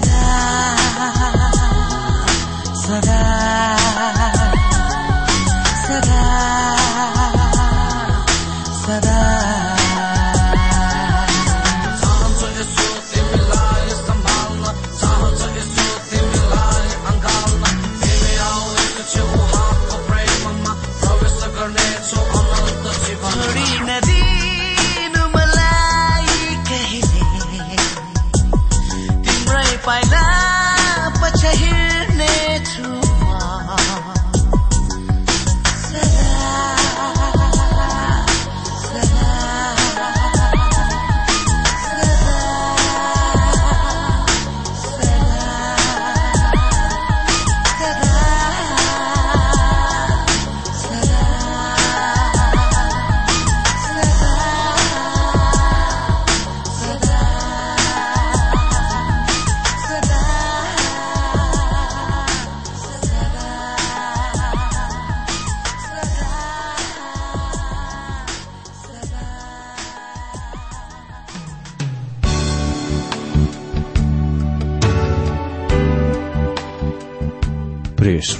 paradise.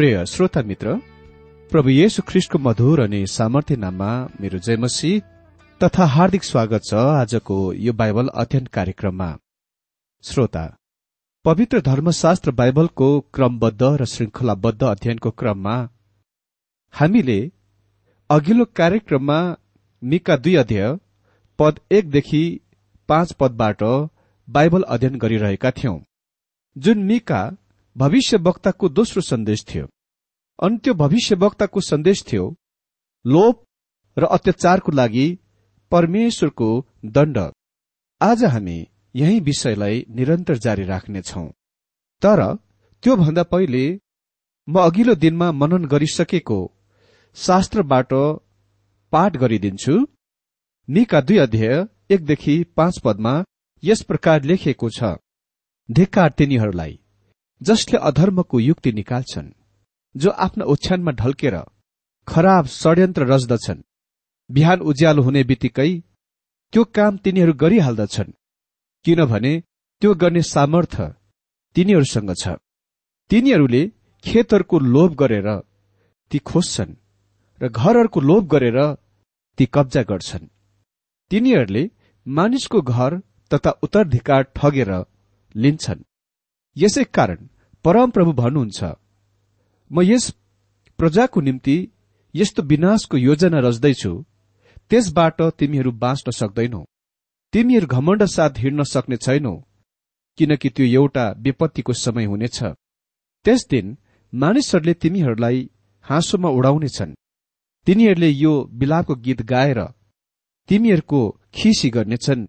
प्रिय श्रोता मित्र प्रभु येशु ख्रिस्टको मधुर अनि सामर्थ्य नाममा मेरो जयमसी तथा हार्दिक स्वागत छ आजको यो बाइबल अध्ययन कार्यक्रममा। श्रोता पवित्र धर्मशास्त्र बाइबलको क्रमबद्ध र श्रृंखलाबद्ध अध्ययनको क्रममा हामीले अघिल्लो कार्यक्रममा मिका दुई अध्यय पद एकदेखि पाँच पदबाट बाइबल अध्ययन गरिरहेका थियौं जुन मिका भविष्य वक्ताको दोस्रो सन्देश थियो। अनि त्यो भविष्य वक्ताको सन्देश थियो लोभ र अत्याचारको लागि परमेश्वरको दण्ड। आज हामी यही विषयलाई निरन्तर जारी राख्नेछौ। तर त्योभन्दा पहिले म अघिल्लो दिनमा मनन गरिसकेको शास्त्रबाट पाठ गरिदिन्छु। निका दुई अध्यय एकदेखि पाँच पदमा यस प्रकार लेखिएको छ। धिक्कार तिनीहरूलाई। जसले अधर्मको युक्ति निकाल्छन् जो आफ्ना ओछ्यानमा ढल्केर खराब षड्यन्त्र रच्दछन् बिहान उज्यालो हुने बित्तिकै त्यो काम तिनीहरू गरिहाल्दछन् किनभने त्यो गर्ने सामर्थ तिनीहरूसँग छ। तिनीहरूले खेतहरूको लोभ गरेर ती खोज्छन् र घरहरूको लोभ गरेर ती कब्जा गर्छन्। तिनीहरूले मानिसको घर तथा उत्तराधिकार ठगेर लिन्छन्। यसै कारण परमप्रभु भन्नुहुन्छ म यस प्रजाको निम्ति यस्तो विनाशको योजना रच्दैछु। त्यसबाट तिमीहरू बाँच्न सक्दैनौ। तिमीहरू घमण्ड साथ हिँड्न सक्ने छैनौ किनकि त्यो एउटा विपत्तिको समय हुनेछ। त्यस दिन मानिसहरूले तिमीहरूलाई हाँसोमा उडाउनेछन्। तिनीहरूले यो बिलापको गीत गाएर तिमीहरूको खिसी गर्नेछन्।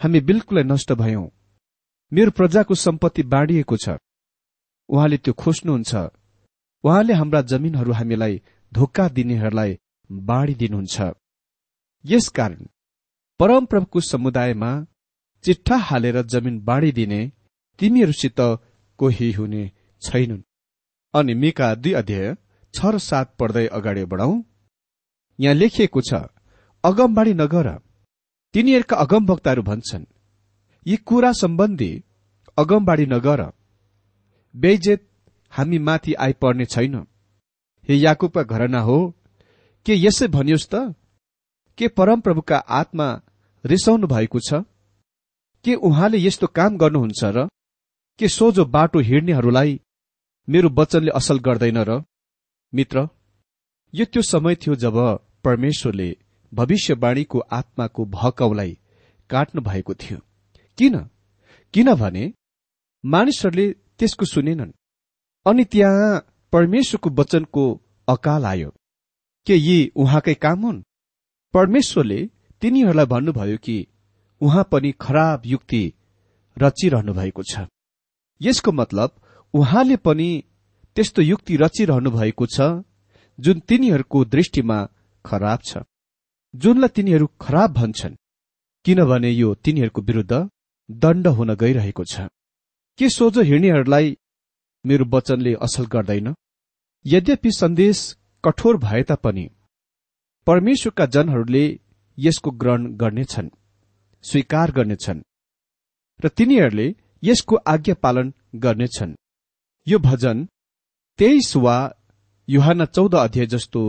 हामी बिल्कुलै नष्ट भयौं। मेरो प्रजाको सम्पत्ति बाँडिएको छ। उहाँले त्यो खोज्नुहुन्छ। उहाँले हाम्रा जमिनहरू हामीलाई धोका दिनेहरूलाई बाँडिदिनुहुन्छ। यसकारण परमप्रभुको समुदायमा चिट्ठा हालेर जमिन बाँडिदिने तिमीहरूसित कोही हुने छैनन्। अनि मिका दुई अध्याय छ र सात पढ्दै अगाडि बढाउ। यहाँ लेखिएको छ अगमबाडी नगर। तिनीहरूका अगमभक्ताहरू भन्छन् यी कुरा सम्बन्धी अगमबाडी नगर बेजेत हामी माथि आइपर्ने छैन। हे याकुबका घरना हो के यसै भनियोस् त? के परमप्रभुका आत्मा रिसाउनु भएको छ? के उहाँले यस्तो काम गर्नुहुन्छ र के सोझो बाटो हिँड्नेहरूलाई मेरो वचनले असल गर्दैन र? मित्र यो त्यो समय थियो जब परमेश्वरले भविष्यवाणीको आत्माको भहकाउलाई काट्नु भएको थियो। किन? किनभने मानिसहरूले त्यसको सुनेनन्। अनि त्यहाँ परमेश्वरको वचनको अकाल आयो के यी उहाँकै काम हुन्। परमेश्वरले तिनीहरूलाई भन्नुभयो कि उहाँ पनि खराब युक्ति रचिरहनु भएको छ। यसको मतलब उहाँले पनि त्यस्तो युक्ति रचिरहनु भएको छ जुन तिनीहरूको दृष्टिमा खराब छ। जुनलाई तिनीहरू खराब भन्छन् किनभने यो तिनीहरूको विरूद्ध दण्ड हुन गइरहेको छ। के सोझो हिँड्नेहरूलाई मेरो वचनले असल गर्दैन? यद्यपि सन्देश कठोर भए तापनि परमेश्वरका जनहरूले यसको ग्रहण गर्नेछन् स्वीकार गर्नेछन् र तिनीहरूले यसको आज्ञा पालन गर्नेछन्। यो भजन तेइस वा युहान चौध अध्याय जस्तो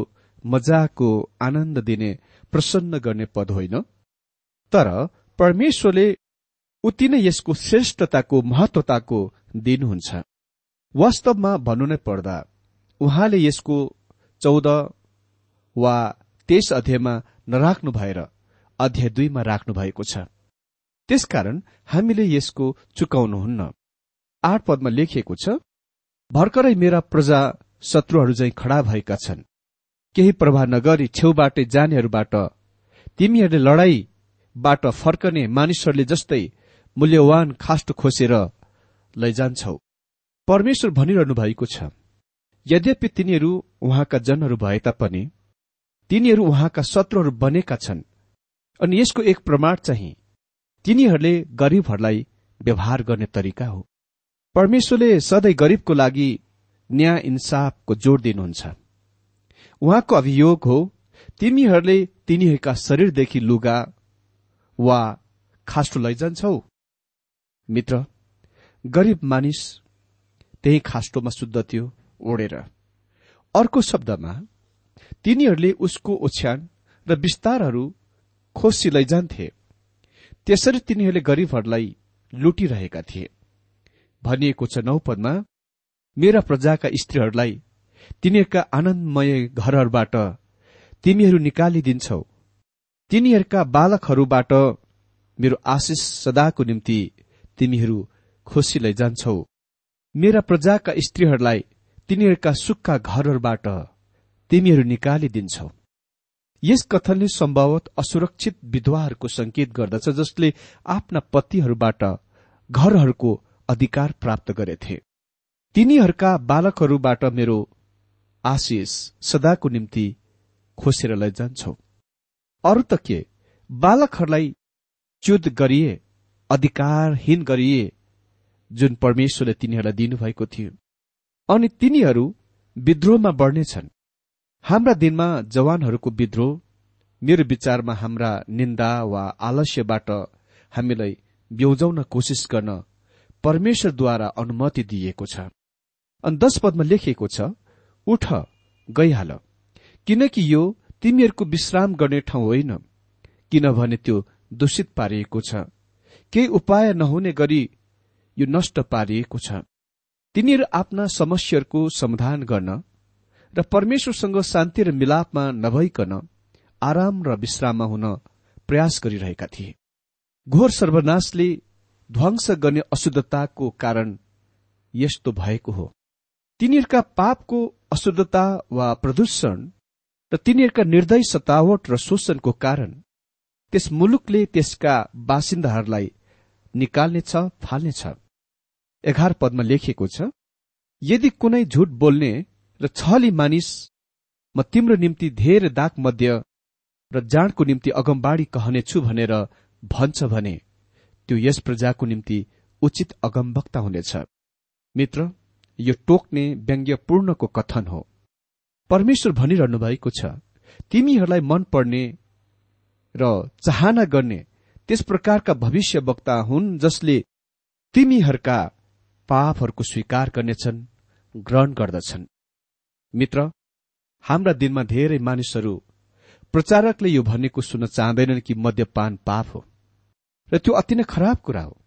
मजाको आनन्द दिने प्रसन्न गर्ने पद होइन। तर परमेश्वरले उति नै यसको श्रेष्ठताको महत्वताको दिनुहुन्छ वास्तवमा भन्नु नै पर्दा उहाँले यसको चौध वा तेइस अध्यायमा नराख्नु भएर अध्याय दुईमा राख्नु भएको छ। त्यसकारण हामीले यसको चुकाउनुहुन्न। आठ पदमा लेखिएको छ भर्खरै मेरा प्रजा शत्रुहरू झै खड़ा भएका छन्। केही प्रभाव नगरी छेउबाटै जानेहरूबाट तिमीहरूले लडाईँबाट फर्कने मानिसहरूले जस्तै मूल्यवान खास्ट खोसेर लैजान्छौ। परमेश्वर भनिरहनु भएको छ यद्यपि तिनीहरू उहाँका जनहरू भए तापनि तिनीहरू उहाँका शत्रुहरू बनेका छन् अनि यसको एक प्रमाण चाहिँ तिनीहरूले गरीबहरूलाई व्यवहार गर्ने तरिका हो। परमेश्वरले सधैँ गरीबको लागि न्याय इन्साफको जोड़ दिनुहुन्छ। उहाँको अभियोग हो तिमीहरूले तिनीहरूका शरीरदेखि लुगा वा खास्टो लैजान्छौ। मित्र गरीब मानिस त्यही खास्टोमा शुद्ध थियो ओढेर। अर्को शब्दमा तिनीहरूले उसको ओछ्यान र विस्तारहरू खोसी लैजान्थे त्यसरी तिनीहरूले गरीबहरूलाई लुटिरहेका थिए। भनिएको छ नौपदमा मेरा प्रजाका स्त्रीहरूलाई तिनीहरूका आनन्दमय घरहरूबाट तिमीहरू निकालिदिन्छौ। तिनीहरूका बालकहरूबाट मेरो आशिष सदाको निम्ति तिमीहरू खुसी लैजान्छौ मेरा प्रजाका स्त्रीहरूलाई तिनीहरूका सुक्खा घरहरूबाट तिमीहरू निकालिदिन्छौ। यस कथनले सम्भवत असुरक्षित विधवाहरूको संकेत गर्दछ जसले आफ्ना पतिहरूबाट घरहरूको अधिकार प्राप्त गरेथे। तिनीहरूका बालकहरूबाट मेरो आशिष सदाको निम्ति खोसेर लैजान्छौ। अरू त के? बालकहरूलाई च्युत गरिए अधिकारहीन गरिए जुन परमेश्वरले तिनीहरूलाई दिनुभएको थियो। अनि तिनीहरू विद्रोहमा बढ्नेछन्। हाम्रा दिनमा जवानहरूको विद्रोह मेरो विचारमा हाम्रा निन्दा वा आलस्यबाट हामीलाई ब्यौजाउन कोसिस गर्न परमेश्वरद्वारा अनुमति दिइएको छ। अनि दश पदमा लेखिएको छ उठ गइहाल। किनकि यो तिमीहरूको विश्राम गर्ने ठाउँ होइन किनभने त्यो दूषित पारिएको छ। केही उपाय नहुने गरी यो नष्ट पारिएको छ। तिनीहरू आफ्ना समस्याहरूको समाधान गर्न र परमेश्वरसँग शान्ति र मिलापमा नभइकन आराम र विश्राममा हुन प्रयास गरिरहेका थिए। घोर सर्वनाशले ध्वंस गर्ने अशुद्धताको कारण यस्तो भएको हो। तिनीहरूका पापको अशुद्धता वा प्रदूषण र तिनीहरूका निर्दय सतावट र शोषणको कारण त्यस मुलुकले त्यसका बासिन्दाहरूलाई निकाल्नेछ फाल्नेछ एघार पदमा लेखिएको छ यदि कुनै झुट बोल्ने र छली मानिस म तिम्रो निम्ति धेरै दाग मध्य र जाँडको निम्ति अगमबाडी कहनेछु भनेर भन्छ भने त्यो यस प्रजाको निम्ति उचित अगमवक्ता हुनेछ। मित्र यो टोक्ने व्यङ्ग्यपूर्णको कथन हो। परमेश्वर भनिरहनु भएको छ तिमीहरूलाई मन पर्ने र चाहना गर्ने त्यस प्रकारका भविष्य वक्ता हुन् जसले तिमीहरूका पापहरूको स्वीकार गर्नेछन् ग्रहण गर्दछन्। मित्र हाम्रा दिनमा धेरै मानिसहरू प्रचारकले यो भनेको सुन्न चाहँदैनन् कि मद्यपान पाप हो। र त्यो अति नै खराब कुरा हो।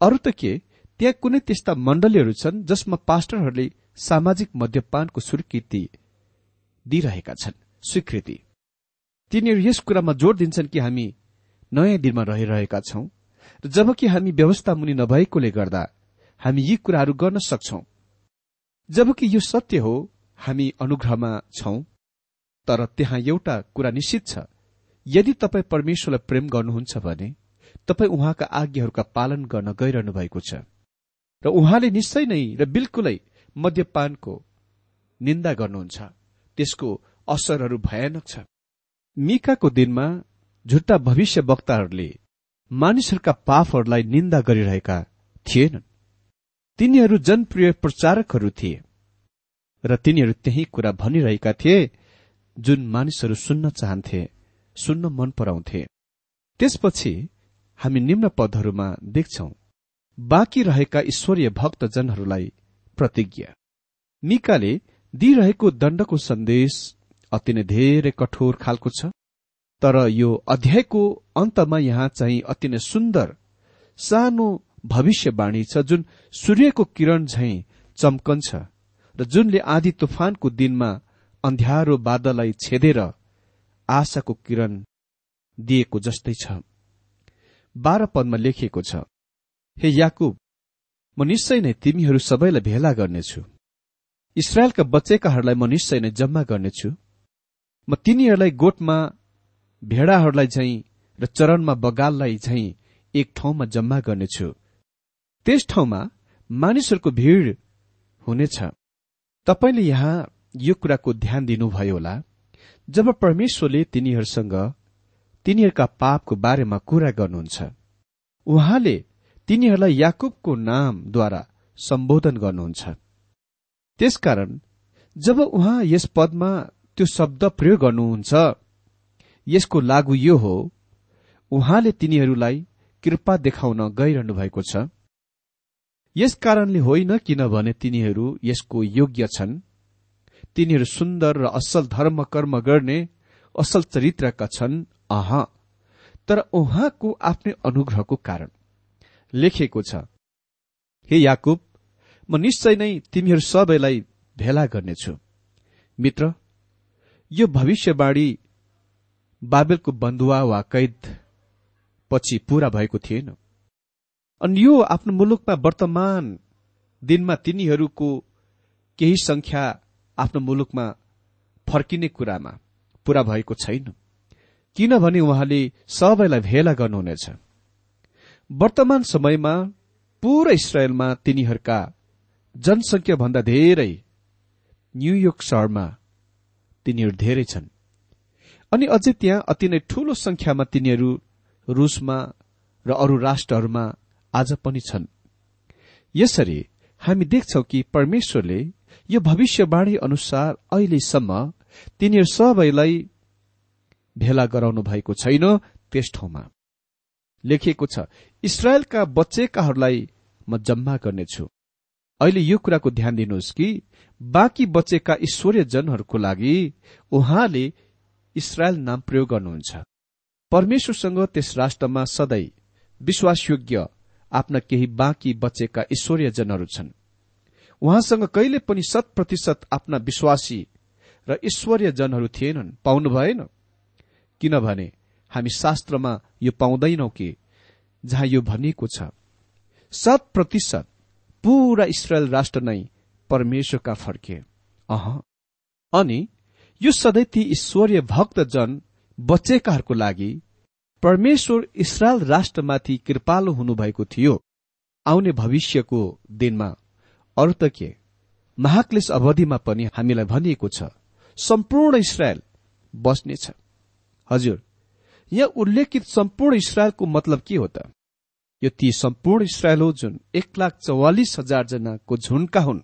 अरू त के? त्यहाँ कुनै त्यस्ता मण्डलीहरू छन् जसमा पास्टरहरूले सामाजिक मद्यपानको स्वीकृति दिइरहेका छन्। स्वीकृति। तिनीहरू यस कुरामा जोड़ दिन्छन् कि हामी नयाँ दिनमा रहिरहेका छौं। र जबकि हामी व्यवस्था मुनि नभएकोले गर्दा हामी यी कुराहरू गर्न सक्छौ। जबकि यो सत्य हो हामी अनुग्रहमा छौं। तर त्यहाँ एउटा कुरा निश्चित छ। यदि तपाईँ परमेश्वरलाई प्रेम गर्नुहुन्छ भने तपाईँ उहाँका आज्ञाहरूका पालन गर्न गइरहनु भएको छ। र उहाँले निश्चय नै र बिल्कुलै मद्यपानको निन्दा गर्नुहुन्छ। त्यसको असरहरू भयानक छ। मिकाको दिनमा झुट्टा भविष्य वक्ताहरूले मानिसहरूका पापहरूलाई निन्दा गरिरहेका थिएनन्। तिनीहरू जनप्रिय प्रचारकहरू थिए र तिनीहरू त्यही कुरा भनिरहेका थिए जुन मानिसहरू सुन्न चाहन्थे सुन्न मन पराउँथे। त्यसपछि हामी निम्न पदहरूमा देख्छौ बाँकी रहेका ईश्वरीय भक्तजनहरूलाई प्रतिज्ञा। मिकाले दिइरहेको दण्डको सन्देश अति नै धेरै कठोर खालको छ। तर यो अध्यायको अन्तमा यहाँ चाहिँ अति नै सुन्दर सानो भविष्यवाणी छ जुन सूर्यको किरण झैं चम्कन्छ र जुनले आधी तुफानको दिनमा अन्ध्यारो बादललाई छेदेर आशाको किरण दिएको जस्तै छ। बाह्र पदमा लेखिएको छ हे याकुब म निश्चय नै तिमीहरू सबैलाई भेला गर्नेछु। इसरायलका बचेकाहरूलाई म निश्चय नै जम्मा गर्नेछु। म तिनीहरूलाई गोठमा भेडाहरूलाई झैं र चरणमा बगाललाई झैं एक ठाउँमा जम्मा गर्नेछु। त्यस ठाउँमा मानिसहरूको भीड़ हुनेछ। तपाईँले यहाँ यो कुराको ध्यान दिनुभयो होला। जब परमेश्वरले तिनीहरूसँग तिनीहरूका पापको बारेमा कुरा गर्नुहुन्छ उहाँले तिनीहरूलाई याकुबको नामद्वारा सम्बोधन गर्नुहुन्छ। त्यसकारण जब उहाँ यस पदमा त्यो शब्द प्रयोग गर्नुहुन्छ यसको लागू यो हो उहाँले तिनीहरूलाई कृपा देखाउन गइरहनु भएको छ। यस कारणले होइन किनभने तिनीहरू यसको योग्य छन्। तिनीहरू सुन्दर र असल धर्म कर्म गर्ने असल चरित्रका छन् अह तर उहाँको आफ्नै अनुग्रहको कारण लेखेको छ हे याकुब म निश्चय नै तिमीहरू सबैलाई भेला गर्नेछु। मित्र यो भविष्यवाणी बाबेलको बन्धुवा वा कैद पछि पूरा भएको थिएन। अनि यो आफ्नो मुलुकमा वर्तमान दिनमा तिनीहरूको केही संख्या आफ्नो मुलुकमा फर्किने कुरामा पूरा भएको छैन। किनभने उहाँले सबैलाई भेला गर्नुहुनेछ। वर्तमान समयमा पूरा इसरायलमा तिनीहरूका जनसंख्या भन्दा धेरै न्यूयोर्क शहरमा तिनीहरू धेरै छन्। अनि अझै त्यहाँ अति नै ठूलो संख्यामा तिनीहरू रूसमा र अरू राष्ट्रहरूमा आज पनि छन्। यसरी हामी देख्छौ कि परमेश्वरले यो भविष्यवाणी अनुसार अहिलेसम्म तिनीहरू सबैलाई भेला गराउनु भएको छैन त्यस ठाउँमा। लेखिएको छ इसरायलका बच्चेकाहरूलाई म जम्मा गर्नेछु। अहिले यो कुराको ध्यान दिनुहोस् कि बाँकी बचेका ईश्वरीय जनहरूको लागि उहाँले इसरायल नाम प्रयोग गर्नुहुन्छ। परमेश्वरसँग त्यस राष्ट्रमा सधैँ विश्वासयोग्य आफ्ना केही बाँकी बचेका ईश्वरीय जनहरू छन्। उहाँसँग कहिले पनि शत प्रतिशत आफ्ना विश्वासी र ईश्वरीय जनहरू थिएनन्। पाउनु भएन किनभने हामी शास्त्रमा यो पाउँदैनौ कि जहाँ यो भनिएको छ शत प्रतिशत पूरा इसरायल राष्ट्र नै परमेश्वरका फर्के। अह। अनि यो सधैँ ती ईश्वरीय भक्तजन बचेकाहरूको लागि परमेश्वर इसरायल राष्ट्रमाथि कृपालु हुनुभएको थियो। आउने भविष्यको दिनमा अरू त के महाक्लेश अवधिमा पनि हामीलाई भनिएको छ सम्पूर्ण इसरायल बस्नेछ। हजुर यहाँ उल्लेखित सम्पूर्ण इसरायलको मतलब के हो त? यो ती सम्पूर्ण इसरायल हो जुन एक लाख चौवालिस हजार जनाको झुन्का हुन्।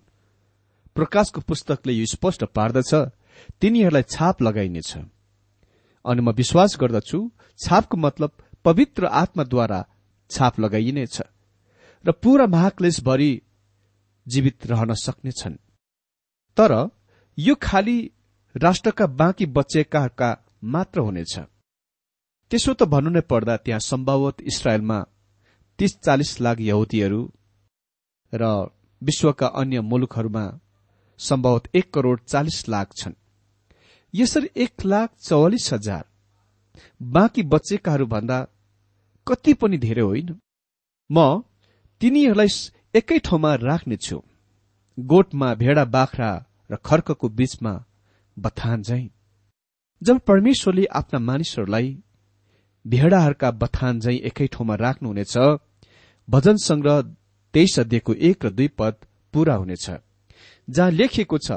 प्रकाशको पुस्तकले यो स्पष्ट पार्दछ तिनीहरूलाई छाप लगाइनेछ अनि म विश्वास गर्दछु छापको मतलब पवित्र आत्माद्वारा छाप लगाइनेछ र पूरा महाक्लेशभरि जीवित रहन सक्नेछन् तर यो खाली राष्ट्रका बाँकी बचेकाका मात्र हुनेछ त्यसो त भन्नु नै पर्दा त्यहाँ सम्भवत इसरायलमा तीस चालिस लाख यहुदीहरू र विश्वका अन्य मुलुकहरूमा सम्भवत एक करोड़ चालिस लाख छन्। यसरी एक लाख चौवालिस हजार। बाँकी बचेकाहरू भन्दा कति पनि धेरै होइन। म तिनीहरूलाई एकै ठाउँमा राख्नेछु गोठमा भेडा बाख्रा र खर्कको बीचमा बथान झै। जब परमेश्वरले आफ्ना मानिसहरूलाई भेडाहरूका बथान झै एकै ठाउँमा राख्नुहुनेछ भजन संग्रह तेइस अध्ययको एक र दुई पद पूरा हुनेछ जहाँ लेखिएको छ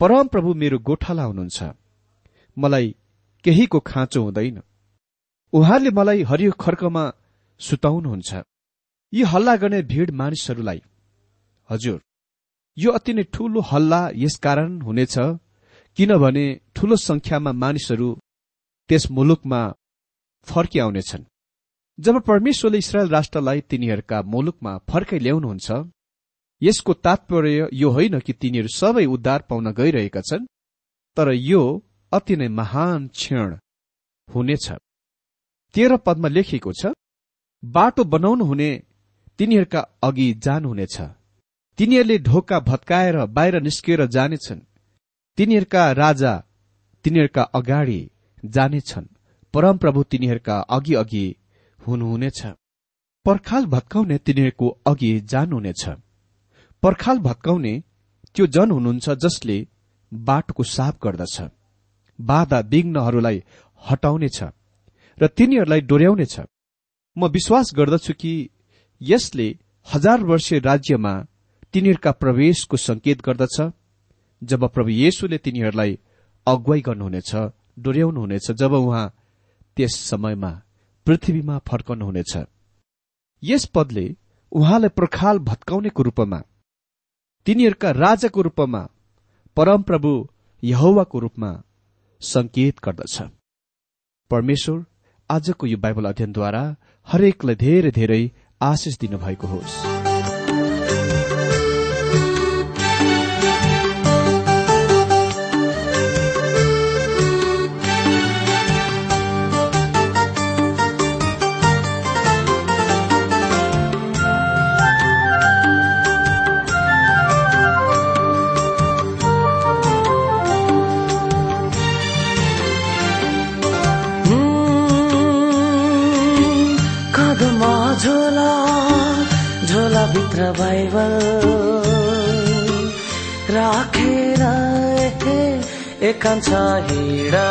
परम प्रभु मेरो गोठाला हुनुहुन्छ। मलाई केहीको खाँचो हुँदैन। उहाँले मलाई हरियो खर्कमा सुताउनुहुन्छ। यी हल्ला गर्ने भीड़ मानिसहरूलाई हजुर यो अति नै ठूलो हल्ला यसकारण हुनेछ किनभने ठूलो संख्यामा मानिसहरू त्यस मुलुकमा फर्किआउनेछन् जब परमेश्वरले इसरायल राष्ट्रलाई तिनीहरूका मुलुकमा फर्कै ल्याउनुहुन्छ यसको तात्पर्य यो होइन कि तिनीहरू सबै उद्धार पाउन गइरहेका छन् तर यो अति नै महान क्षण हुनेछ। तेह्र पदमा लेखिएको छ बाटो बनाउनु हुने तिनीहरूका अघि जानुहुनेछ। तिनीहरूले ढोका भत्काएर बाहिर निस्किएर जानेछन्। तिनीहरूका राजा तिनीहरूका अगाडि जानेछन्। परमप्रभु तिनीहरूका अघि अघि हुनुहुनेछ। पर्खाल भत्काउने तिनीहरूको अघि जानुहुनेछ। पर्खाल भत्काउने त्यो जन हुनुहुन्छ जसले बाटोको साफ गर्दछ। बाधा विघ्नहरूलाई हटाउनेछ र तिनीहरूलाई डोर्याउनेछ। म विश्वास गर्दछु कि यसले हजार वर्षीय राज्यमा तिनीहरूका प्रवेशको संकेत गर्दछ जब प्रभु येशुले तिनीहरूलाई अगुवाई गर्नुहुनेछ डोर्याउनुहुनेछ जब उहाँ त्यस समयमा पृथ्वीमा फर्कनुहुनेछ। यस पदले उहाँलाई प्रखाल भत्काउनेको रूपमा तिनीहरूका राजाको रूपमा परमप्रभु यहोवाको रूपमा संकेत गर्दछ। परमेश्वर आजको यो बाइबल अध्ययनद्वारा हरेकलाई धेरै धेरै आशिष दिनुभएको होस्। बाइबल राखेर एकान्छ हिँडा।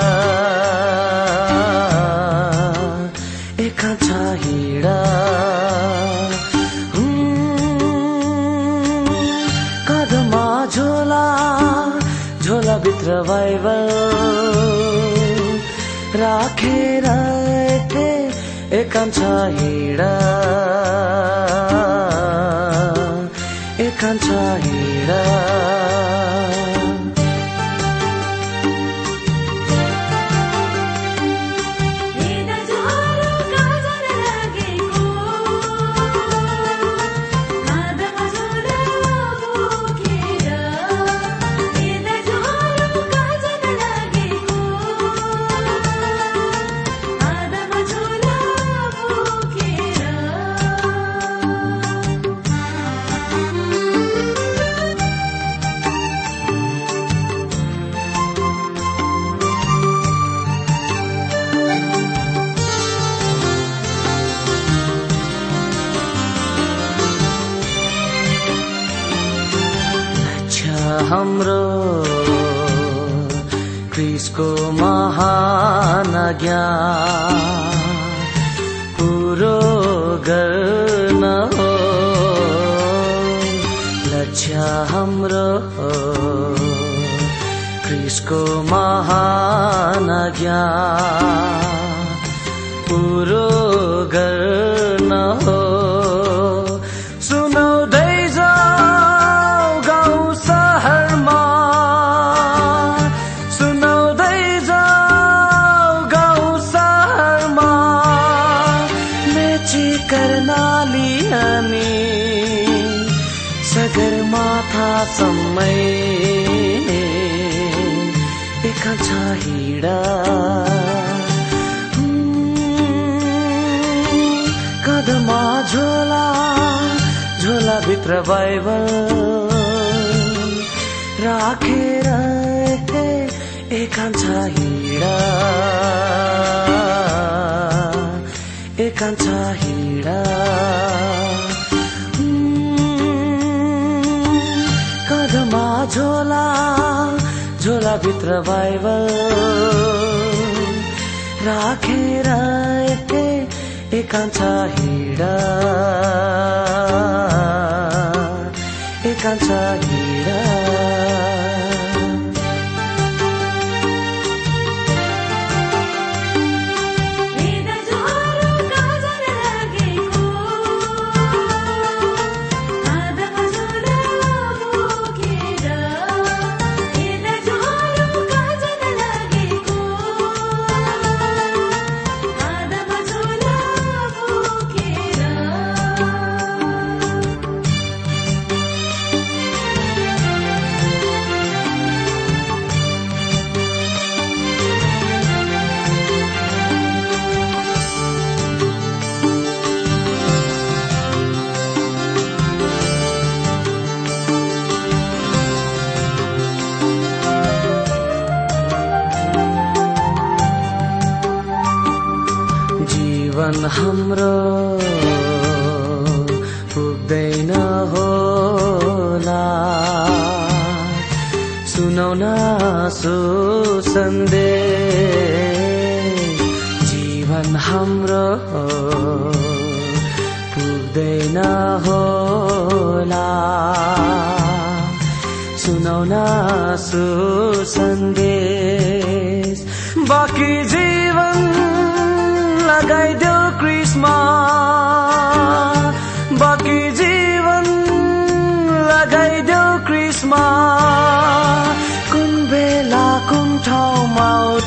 एकान्छ हिँडा। कदमा झोला झोला भित्र बाइबल राखेर एकान्छ हिँडा। हिँडा ज्ञान पुरो गर्न हो लक्ष्य हाम्रो क्रिसको महान ज्ञान अनि सगरमाथासम्मै एकान्छ हिँडा। कदमा झोला झोला भित्र बाइबल राखेर एकान्छ हिँडा। एकान्छ हिँडा। कदमा झोला झोला भित्र बाइबल। राखेर एकान्छ हिँडा। एकान्छ हिँडा। पुग्दैन होला। सुनाउन सो सन्देश। जीवन हाम्रो पुग्दैन होला। सुनाउन सो सन्देश। बाँकी जीवन लगाइदेऊ क्रिसमा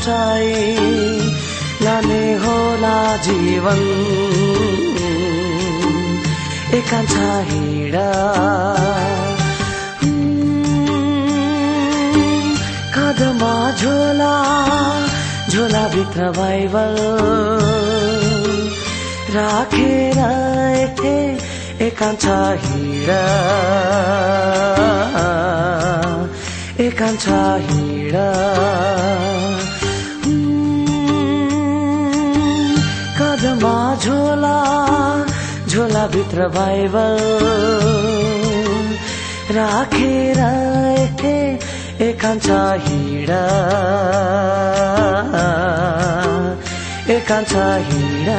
उठाइ लाने होला जीवन। एकान्छ हिँडा। कदमा झोला झोलाभित्र बाइबल राखेर एकान्छ हिँडा। एकान्छ हिँडा। कदमा झोला झोलाभित्र बाइबल। राखेर एकान्छ हिँडा। एकान्छ हिँडा।